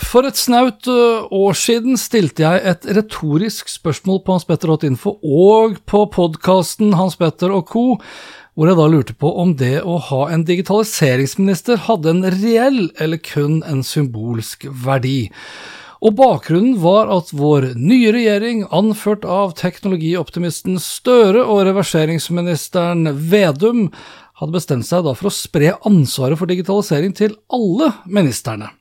For et snaut år siden stilte jeg et retorisk spørsmål på hanspetter.info og på podkasten Hans Petter og co., hvor jeg da lurte på om det å ha en digitaliseringsminister hadde en reell eller kun en symbolsk verdi. Og bakgrunnen var at vår nye regjering, anført av teknologioptimisten Støre og reverseringsministeren Vedum, hadde bestemt seg da for å spre ansvaret for digitalisering til alle ministrene.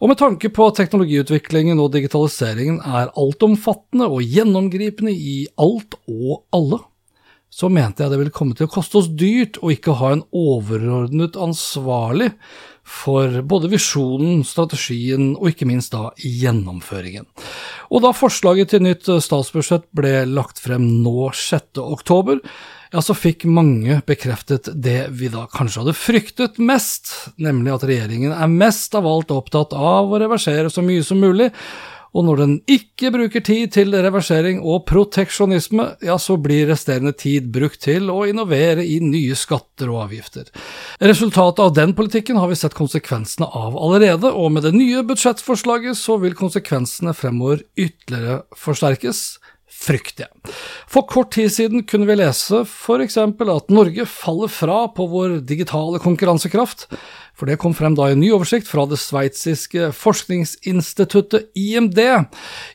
Og med tanke på at teknologiutviklingen og digitaliseringen er altomfattende og gjennomgripende i alt og alle, så mente jeg det ville komme til å koste oss dyrt å ikke ha en overordnet ansvarlig for både visjonen, strategien og ikke minst da gjennomføringen. Og da forslaget til nytt statsbudsjett ble lagt frem nå 6. oktober, ja, så fikk mange bekreftet det vi da kanskje hadde fryktet mest, nemlig at regjeringen er mest av alt opptatt av å reversere så mye som mulig, og når den ikke bruker tid til reversering og proteksjonisme, ja, så blir resterende tid brukt til å innovere i nye skatter og avgifter. Resultatet av den politikken har vi sett konsekvensene av allerede, og med det nye budsjettforslaget så vil konsekvensene fremover ytterligere forsterkes frykter jeg. For kort tid siden kunne vi lese eksempel at Norge faller fra på vår digitale konkurransekraft, for det kom frem da i en ny oversikt fra det sveitsiske forskningsinstituttet IMD.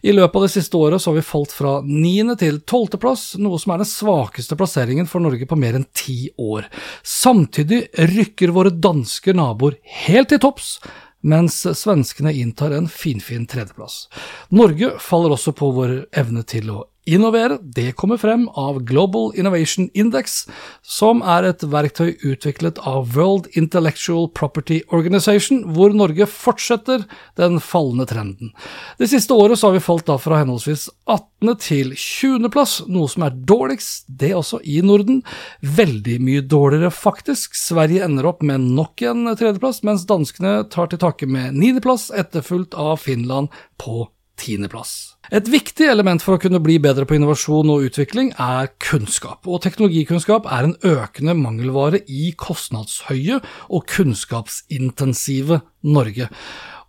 I løpet av det siste året så har vi falt fra niende til tolvte plass, noe som er den svakeste plasseringen for Norge på mer enn ti år. Samtidig rykker våre danske naboer helt til topps, mens svenskene inntar en finfin tredjeplass. Norge faller også på vår evne til å innovere. Det kommer frem av Global Innovation Index, som er et verktøy utviklet av World Intellectual Property Organization, hvor Norge fortsetter den fallende trenden. Det siste året så har vi falt da fra henholdsvis 18. til 20. plass, noe som er dårligst, det også i Norden. Veldig mye dårligere, faktisk. Sverige ender opp med nok en tredjeplass, mens danskene tar til takke med niendeplass, etterfulgt av Finland på tiendeplass. Et viktig element for å kunne bli bedre på innovasjon og utvikling er kunnskap, og teknologikunnskap er en økende mangelvare i kostnadshøye og kunnskapsintensive Norge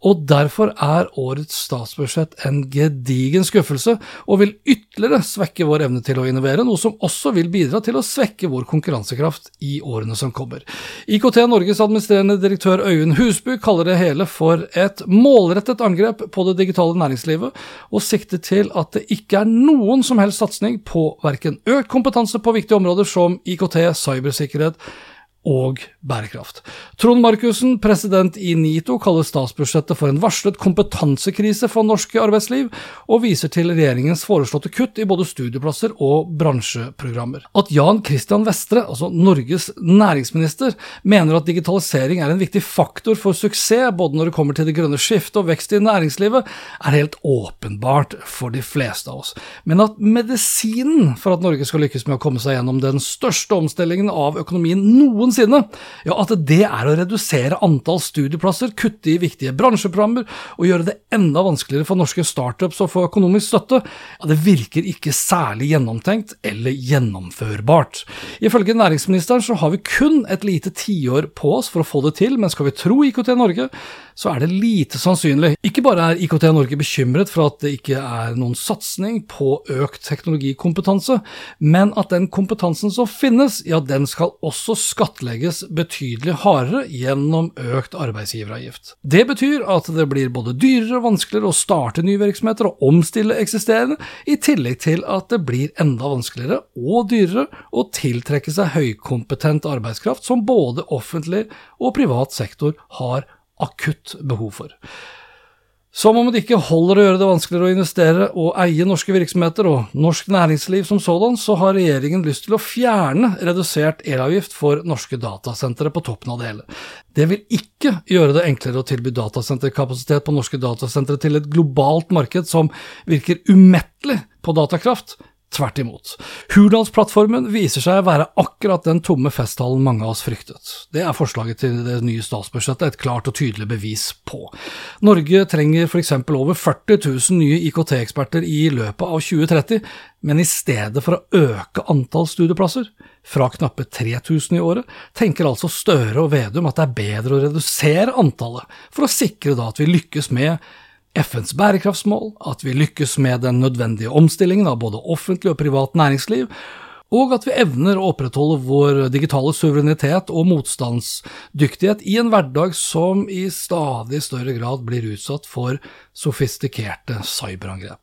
og derfor er årets statsbudsjett en gedigen skuffelse, og vil ytterligere svekke vår evne til å innovere, noe som også vil bidra til å svekke vår konkurransekraft i årene som kommer. IKT Norges administrerende direktør Øyunn Husby kaller det hele for et målrettet angrep på det digitale næringslivet, og sikter til at det ikke er noen som helst satsing på verken økt kompetanse på viktige områder som IKT, cybersikkerhet, og bærekraft. Trond Markussen, president i NITO, kaller statsbudsjettet for en varslet kompetansekrise for norsk arbeidsliv, og viser til regjeringens foreslåtte kutt i både studieplasser og bransjeprogrammer. At Jan Christian Vestre, altså Norges næringsminister, mener at digitalisering er en viktig faktor for suksess både når det kommer til det grønne skiftet og vekst i næringslivet, er helt åpenbart for de fleste av oss. Men at medisinen for at Norge skal lykkes med å komme seg gjennom den største omstillingen av økonomien noen noensinne, ja, at det er å redusere antall studieplasser, kutte i viktige bransjeprogrammer og gjøre det enda vanskeligere for norske startups å få økonomisk støtte, ja, det virker ikke særlig gjennomtenkt eller gjennomførbart. Ifølge næringsministeren så har vi kun et lite tiår på oss for å få det til, men skal vi tro IKT Norge, så er det lite sannsynlig. Ikke bare er IKT Norge bekymret for at det ikke er noen satsing på økt teknologikompetanse, men at den kompetansen som finnes, ja, den skal også skattlegges skattlegges betydelig hardere gjennom økt arbeidsgiveravgift. Det betyr at det blir både dyrere og vanskeligere å starte nye virksomheter og omstille eksisterende, i tillegg til at det blir enda vanskeligere og dyrere å tiltrekke seg høykompetent arbeidskraft som både offentlig og privat sektor har akutt behov for. Som om det ikke holder å gjøre det vanskeligere å investere og eie norske virksomheter og norsk næringsliv som sådan, så har regjeringen lyst til å fjerne redusert elavgift for norske datasentre på toppen av det hele. Det vil ikke gjøre det enklere å tilby datasenterkapasitet på norske datasentre til et globalt marked som virker umettelig på datakraft, Tvert imot. Hurdalsplattformen viser seg å være akkurat den tomme festtalen mange av oss fryktet. Det er forslaget til det nye statsbudsjettet et klart og tydelig bevis på. Norge trenger f.eks. over 40 000 nye IKT-eksperter i løpet av 2030, men i stedet for å øke antall studieplasser, fra knappe 3000 i året, tenker altså Støre og Vedum at det er bedre å redusere antallet, for å sikre da at vi lykkes med FNs bærekraftsmål, at vi lykkes med den nødvendige omstillingen av både offentlig og privat næringsliv, og at vi evner å opprettholde vår digitale suverenitet og motstandsdyktighet i en hverdag som i stadig større grad blir utsatt for sofistikerte cyberangrep.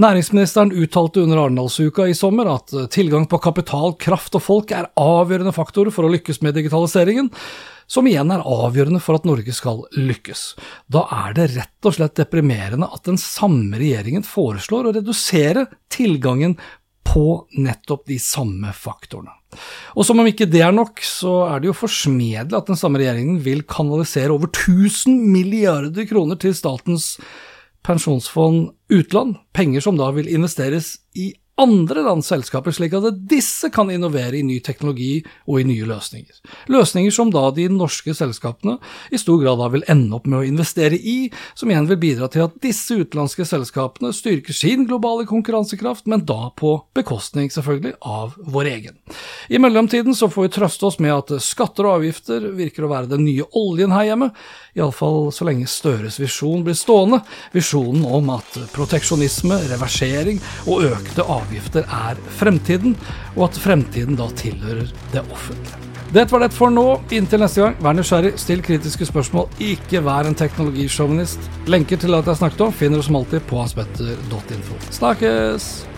Næringsministeren uttalte under Arendalsuka i sommer at tilgang på kapital, kraft og folk er avgjørende faktorer for å lykkes med digitaliseringen som igjen er avgjørende for at Norge skal lykkes. Da er det rett og slett deprimerende at den samme regjeringen foreslår å redusere tilgangen på nettopp de samme faktorene. Og som om ikke det er nok, så er det jo forsmedelig at den samme regjeringen vil kanalisere over 1000 milliarder kroner til Statens pensjonsfond utland, penger som da vil investeres i andre lands selskaper, slik at disse kan innovere i ny teknologi og i nye løsninger. Løsninger som da de norske selskapene i stor grad da vil ende opp med å investere i, som igjen vil bidra til at disse utenlandske selskapene styrker sin globale konkurransekraft, men da på bekostning, selvfølgelig, av vår egen. I mellomtiden så får vi trøste oss med at skatter og avgifter virker å være den nye oljen her hjemme, iallfall så lenge Støres visjon blir stående, visjonen om at proteksjonisme, reversering og økte avgifter er fremtiden, og at fremtiden da tilhører det offentlige. Det var det for nå. Inntil neste gang, vær nysgjerrig, still kritiske spørsmål, ikke vær en teknologisjåvinist. Lenker til alt jeg snakket om, finner du som alltid på hanspetter.info. Snakkes!